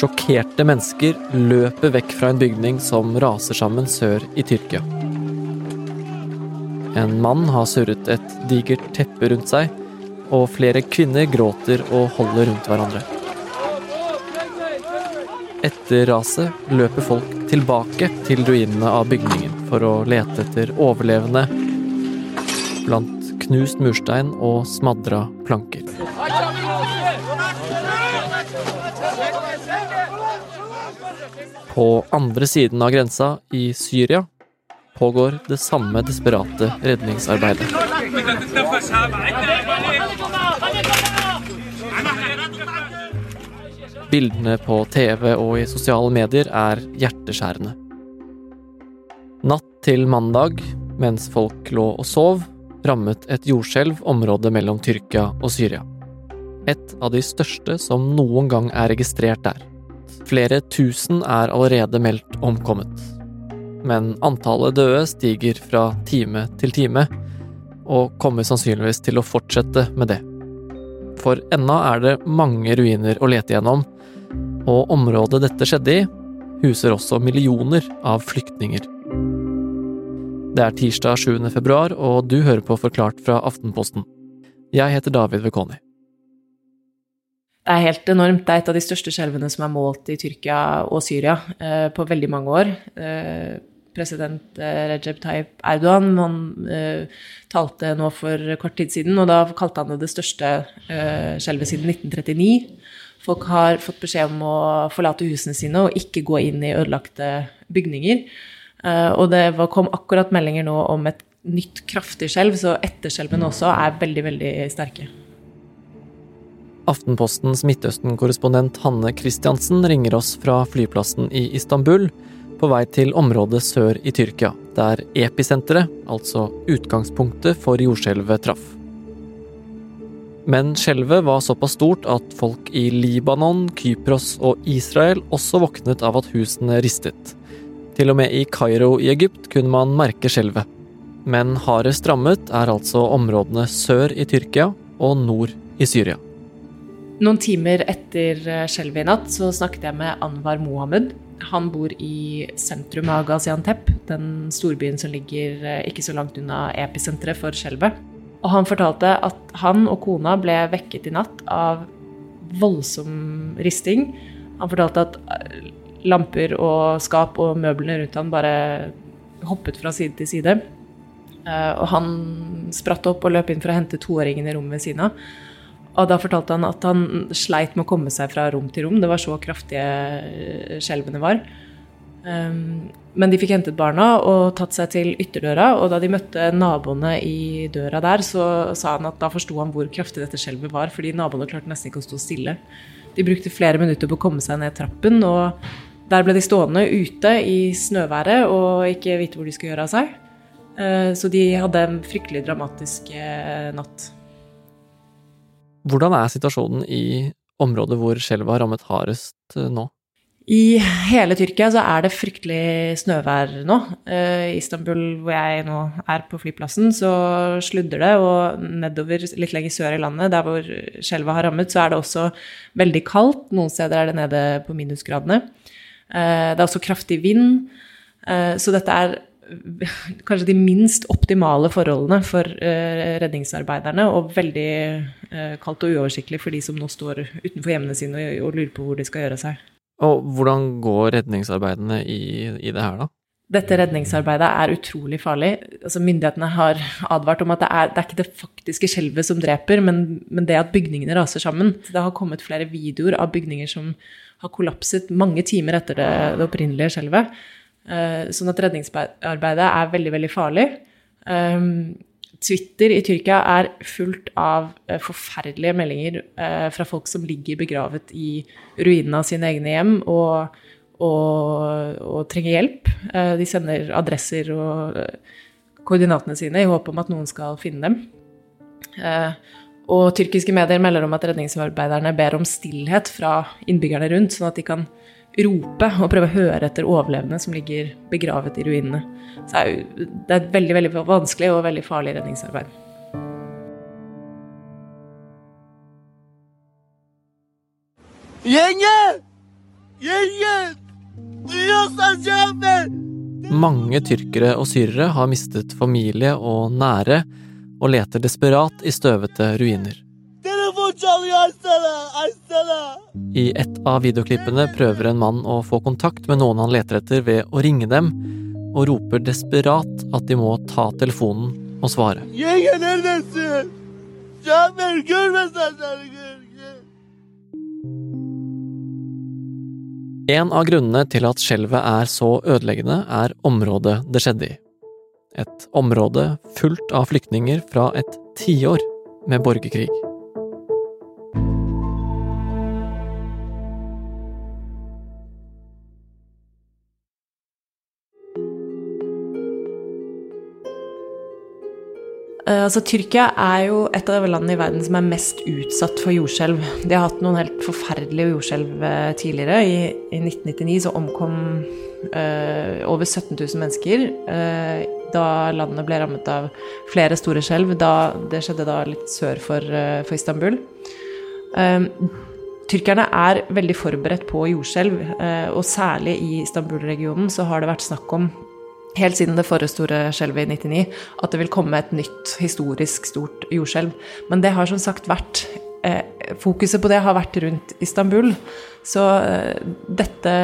Sjokkerte mennesker løper vekk fra en bygning som raser sammen sør i Tyrkia. En mann har surret et digert teppe rundt seg, og flere kvinner gråter og holder rundt hverandre. Etter raset løper folk tilbake til ruinene av bygningen for å lete etter overlevende blant knust murstein og smadra planker. På andre siden av grensa, i Syria, pågår det samme desperate redningsarbeidet. Bildene på TV og i sosiale medier er hjerteskjærende. Natt til mandag, mens folk lå og sov, rammet et jordskjelv området mellom Tyrkia og Syria. Et av de største som noen gang er registrert der. Flere tusen er allerede meldt omkommet. Men antallet døde stiger fra time til time, og kommer sannsynligvis til å fortsette med det. For ennå er det mange ruiner å lete gjennom, og området dette skjedde i, huser også millioner av flyktninger. Det er tirsdag 7. februar, og du hører på Forklart fra Aftenposten. Jeg heter David Vekoni. Det er helt enormt. Det er et av de største skjelvene som er målt i Tyrkia og Syria eh, på veldig mange år. Eh, president eh, Recep Tayyip Erdogan han eh, talte nå for kort tid siden, og da kalte han det det største eh, skjelvet siden 1939. Folk har fått beskjed om å forlate husene sine og ikke gå inn i ødelagte bygninger. Eh, og det kom akkurat meldinger nå om et nytt kraftig skjelv, så etterskjelvene også er veldig, veldig sterke. Aftenpostens Midtøsten-korrespondent Hanne Christiansen ringer oss fra flyplassen i Istanbul på vei til området sør i Tyrkia, der episenteret, altså utgangspunktet for jordskjelvet, traff. Men skjelvet var såpass stort at folk i Libanon, Kypros og Israel også våknet av at husene ristet. Til og med i Kairo i Egypt kunne man merke skjelvet. Men hardest rammet er altså områdene sør i Tyrkia og nord i Syria. Noen timer etter eh, skjelvet i natt så snakket jeg med Anwar Mohammed. Han bor i sentrum av Gaziantep, den storbyen som ligger eh, ikke så langt unna episenteret for skjelvet. Og han fortalte at han og kona ble vekket i natt av voldsom risting. Han fortalte at eh, lamper og skap og møblene rundt han bare hoppet fra side til side. Og han spratt opp og løp inn for å hente toåringen i rommet ved siden av. Og da fortalte han at han sleit med å komme seg fra rom til rom. Det var så kraftige eh, skjelvene var. Um, men de fikk hentet barna og tatt seg til ytterdøra, og da de møtte naboene i døra der, så sa han at da forsto han hvor kraftig dette skjelvet var, fordi naboene klarte nesten ikke å stå stille. De brukte flere minutter på å komme seg ned trappen, og der ble de stående ute i snøværet og ikke vite hvor de skulle gjøre av seg. Uh, så de hadde en fryktelig dramatisk uh, natt. Hvordan er situasjonen i området hvor skjelvet har rammet hardest eh, nå? I hele Tyrkia så er det fryktelig snøvær nå. I uh, Istanbul, hvor jeg nå er på flyplassen, så sludder det. Og nedover, litt lenger sør i landet, der hvor skjelvet har rammet, så er det også veldig kaldt. Noen steder er det nede på minusgradene. Uh, det er også kraftig vind. Så dette er kanskje de minst optimale forholdene for uh, redningsarbeiderne, og veldig uh, kaldt og uoversiktlig for de som nå står utenfor hjemmene sine og, og, lurer på hvor de skal gjøre seg. Og hvordan går redningsarbeidene i, i det her, da? Dette redningsarbeidet er utrolig farlig. Altså, myndighetene har advart om at det er, det er ikke det faktiske skjelvet som dreper, men, men, det at bygningene raser sammen. Det har kommet flere videoer av bygninger som har kollapset mange timer etter det, det opprinnelige skjelvet. Eh, sånn at redningsarbeidet er veldig, veldig farlig. Ehm, Twitter i Tyrkia er fullt av eh, forferdelige meldinger eh, fra folk som ligger begravet i ruinene av sine egne hjem og, og, og trenger hjelp. De sender adresser og koordinatene sine i håp om at noen skal finne dem. Og tyrkiske medier melder om at redningsarbeiderne ber om stillhet fra innbyggerne rundt, sånn at de kan rope og prøve å høre etter overlevende som ligger begravet i ruinene. Så det er et veldig, veldig vanskelig og veldig farlig redningsarbeid. Mange tyrkere og syrere har mistet familie og nære, og leter desperat i støvete ruiner. I et av videoklippene prøver en mann å få kontakt med noen han leter etter ved å ringe dem, og roper desperat at de må ta telefonen og svare. En av grunnene til at skjelvet er så ødeleggende, er området det skjedde i. Et område fullt av flyktninger fra et tiår med borgerkrig. Altså, Tyrkia er jo et av landene i verden som er mest utsatt for jordskjelv. De har hatt noen helt forferdelige jordskjelv eh, tidligere. I, I, 1999 så omkom uh, over 17 000 mennesker uh, da landet ble rammet av flere store skjelv. det skjedde da litt sør for, uh, for Istanbul. Tyrkerne er veldig forberedt på jordskjelv, og særlig i Istanbul-regionen så har det vært snakk om helt siden det forrige store skjelvet i 99, at det vil komme et nytt historisk stort jordskjelv. Men det har som sagt vært eh, Fokuset på det har vært rundt Istanbul. Så eh, dette,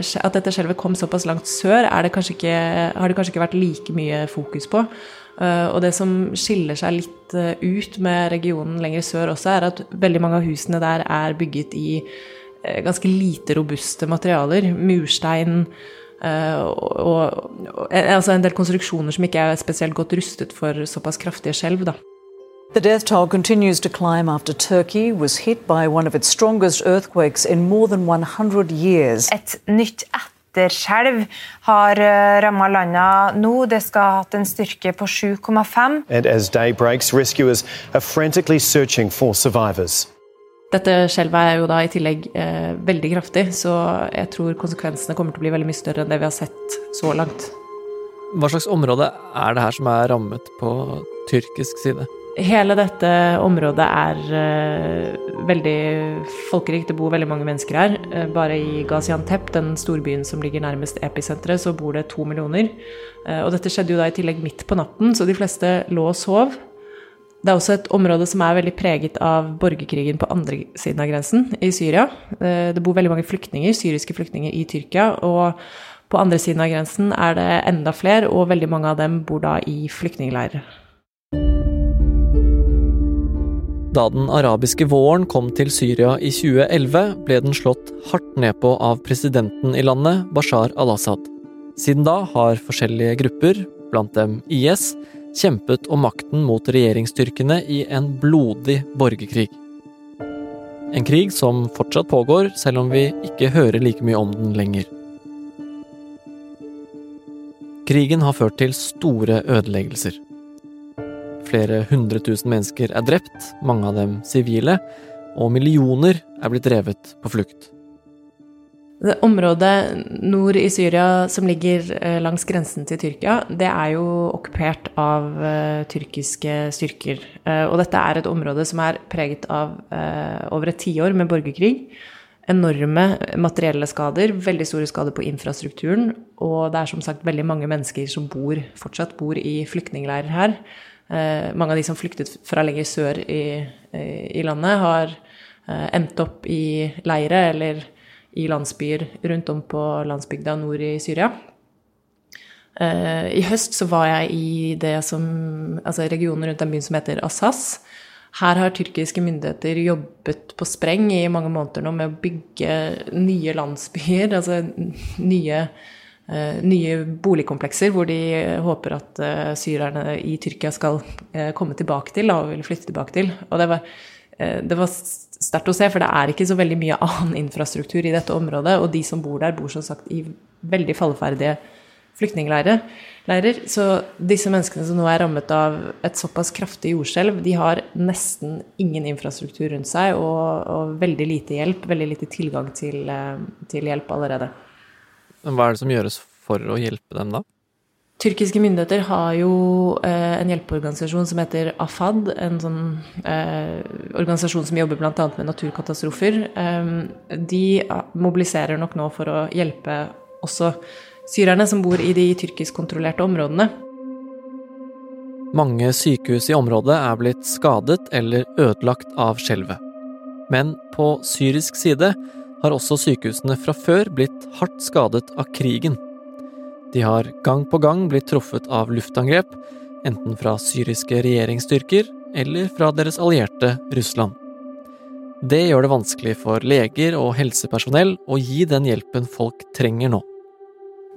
at dette skjelvet kom såpass langt sør, det ikke, har det kanskje ikke vært like mye fokus på. Uh, og det som skiller seg litt uh, ut med regionen lenger sør også, er at veldig mange av husene der er bygget i uh, ganske lite robuste materialer. Murstein, Eh, og, og, altså en del konstruksjoner som ikke er spesielt godt rustet for såpass kraftige skjelv. da. The death toll continues to climb after Turkey was hit by one of its strongest earthquakes in more than 100 years. Et nytt etterskjelv har rammet landet nå. Det skal ha hatt en styrke på 7,5. And as day breaks, rescuers are frantically searching for survivors. Dette skjelvet er jo da i tillegg eh, veldig kraftig, så jeg tror konsekvensene kommer til å bli veldig mye større enn det vi har sett så langt. Hva slags område er det her som er rammet på tyrkisk side? Hele dette området er eh, veldig folkerikt. Det bor veldig mange mennesker her. Uh, bare i Gaziantep, den storbyen som ligger nærmest episenteret, så bor det to millioner. Uh, og dette skjedde jo da i tillegg midt på natten, så de fleste lå og sov. Det er også et område som er veldig preget av borgerkrigen på andre siden av grensen, i Syria. Eh, det bor veldig mange flyktninger, syriske flyktninger i Tyrkia. Og på andre siden av grensen er det enda flere, og veldig mange av dem bor da i flyktningleirer. Da den arabiske våren kom til Syria i 2011, ble den slått hardt ned på av presidenten i landet, Bashar al-Assad. Siden da har forskjellige grupper, blant dem IS, kjempet om makten mot regjeringsstyrkene i en blodig borgerkrig. En krig som fortsatt pågår, selv om vi ikke hører like mye om den lenger. Krigen har ført til store ødeleggelser. Flere hundre tusen mennesker er drept, mange av dem sivile, og millioner er blitt drevet på flukt. Det området nord i Syria som ligger eh, langs grensen til Tyrkia, det er jo okkupert av uh, tyrkiske styrker. Uh, og dette er et område som er preget av uh, over et tiår med borgerkrig. Enorme materielle skader, veldig store skader på infrastrukturen. Og det er som sagt veldig mange mennesker som bor, fortsatt bor i flyktningleirer her. mange av de som flyktet fra lenger sør i, i landet, har endt opp i leire eller i landsbyer rundt om på landsbygda nord i Syria. Uh, I høst så var jeg i det som, altså regionen rundt en by som heter Assas. Her har tyrkiske myndigheter jobbet på spreng i mange måneder nå med å bygge nye landsbyer, altså nye, uh, nye boligkomplekser hvor de håper at uh, syrerne i Tyrkia skal komme tilbake til, og vil flytte tilbake til. Og det var, det var sterkt å se, for det er ikke så veldig mye annen infrastruktur i dette området. Og de som bor der, bor som sagt i veldig falleferdige flyktningleirer. Så disse menneskene som nå er rammet av et såpass kraftig jordskjelv, de har nesten ingen infrastruktur rundt seg og, og veldig lite hjelp, veldig lite tilgang til, eh, til hjelp allerede. Hva er det som gjøres for å hjelpe dem, da? Tyrkiske myndigheter har jo eh, en hjelpeorganisasjon som heter AFAD, en sånn eh, organisasjon som jobber bl.a. med naturkatastrofer. Eh, de mobiliserer nok nå for å hjelpe også syrerne som bor i de tyrkiskkontrollerte områdene. Mange sykehus i området er blitt skadet eller ødelagt av skjelvet. Men på syrisk side har også sykehusene fra før blitt hardt skadet av krigen. De har gang på gang blitt truffet av luftangrep, enten fra syriske regjeringsstyrker eller fra deres allierte Russland. Det gjør det vanskelig for leger og helsepersonell å gi den hjelpen folk trenger nå.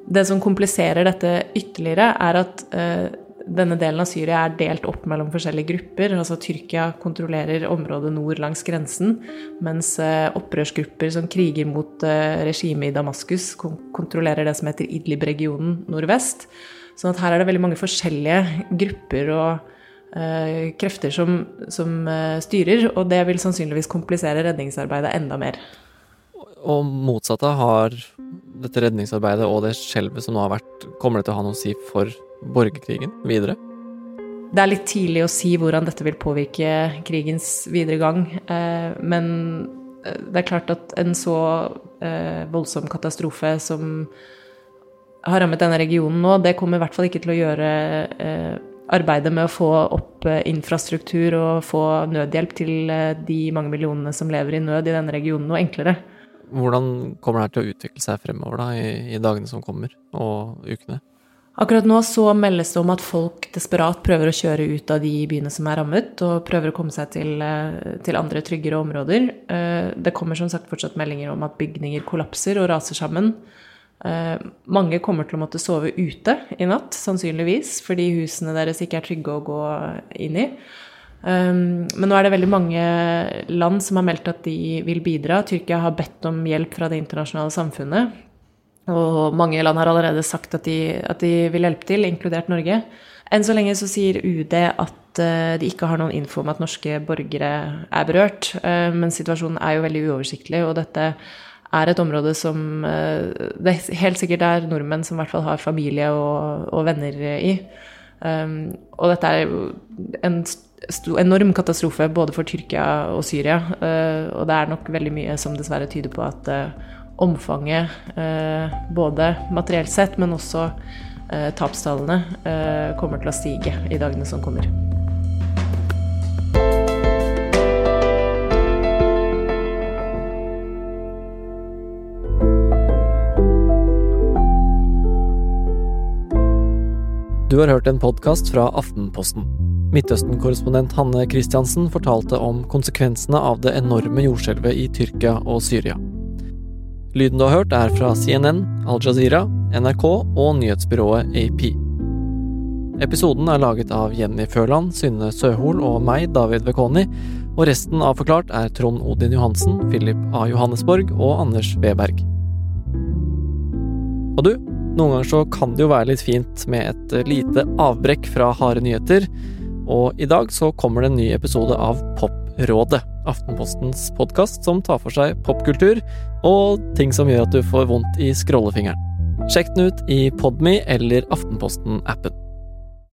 Det som kompliserer dette ytterligere, er at eh, denne delen av Syria er delt opp mellom forskjellige grupper. altså Tyrkia kontrollerer området nord langs grensen, mens eh, opprørsgrupper som kriger mot eh, regimet i Damaskus, kontrollerer det som heter Idlib-regionen nordvest. Sånn her er det veldig mange forskjellige grupper og uh, krefter som, som uh, styrer, og det vil sannsynligvis komplisere redningsarbeidet enda mer. Og motsatte har dette redningsarbeidet og det skjelvet som nå har vært, kommer det til å ha noe å si for borgerkrigen videre? Det er litt tidlig å si hvordan dette vil påvirke krigens videre gang. Eh, men eh, det er klart at en så eh, voldsom katastrofe som har rammet denne regionen nå, det kommer i hvert fall ikke til å gjøre arbeidet med å få opp infrastruktur og få nødhjelp til de mange millionene som lever i nød i denne regionen, noe enklere. Hvordan kommer det her til å utvikle seg fremover da, i, i dagene som kommer, og ukene? Akkurat nå så meldes det om at folk desperat prøver å kjøre ut av de byene som er rammet, og prøver å komme seg til, eh, til, andre, tryggere områder. Eh, det kommer som sagt fortsatt meldinger om at bygninger kollapser og raser sammen. Eh, mange kommer til å måtte sove ute i natt, sannsynligvis, fordi husene deres ikke er trygge å gå inn i. Men nå er det veldig mange land som har meldt at de vil bidra. Tyrkia har bedt om hjelp fra det internasjonale samfunnet. Og mange land har allerede sagt at de, at de vil hjelpe til, inkludert Norge. Enn så lenge så sier UD at uh, de ikke har noen info om at norske borgere er berørt. Uh, men situasjonen er jo veldig uoversiktlig, og dette er et område som uh, det helt sikkert er nordmenn som i hvert fall har familie og, og venner i. Og dette er en enorm katastrofe både for Tyrkia og Syria. og det er nok veldig mye som dessverre tyder på at omfanget, eh, både materielt sett, men også eh, tapstallene, eh, kommer til å stige i dagene som kommer. Du har hørt en podkast fra Aftenposten. Midtøsten-korrespondent Hanne Christiansen fortalte om konsekvensene av det enorme jordskjelvet i Tyrkia og Syria. Lyden du har hørt, er fra CNN, Al Jazeera, NRK og nyhetsbyrået AP. Episoden er laget av Jenny Førland, Synne Søhol og meg, David Vekoni, og resten av Forklart er Trond Odin Johansen, Philip A. Johannesborg og Anders Weberg. Og du, noen ganger så kan det jo være litt fint med et lite avbrekk fra harde nyheter, og i dag så kommer det en ny episode av Poprådet. Aftenpostens podkast som tar for seg popkultur og ting som gjør at du får vondt i scrollefingeren. Sjekk den ut i Podme eller Aftenposten-appen.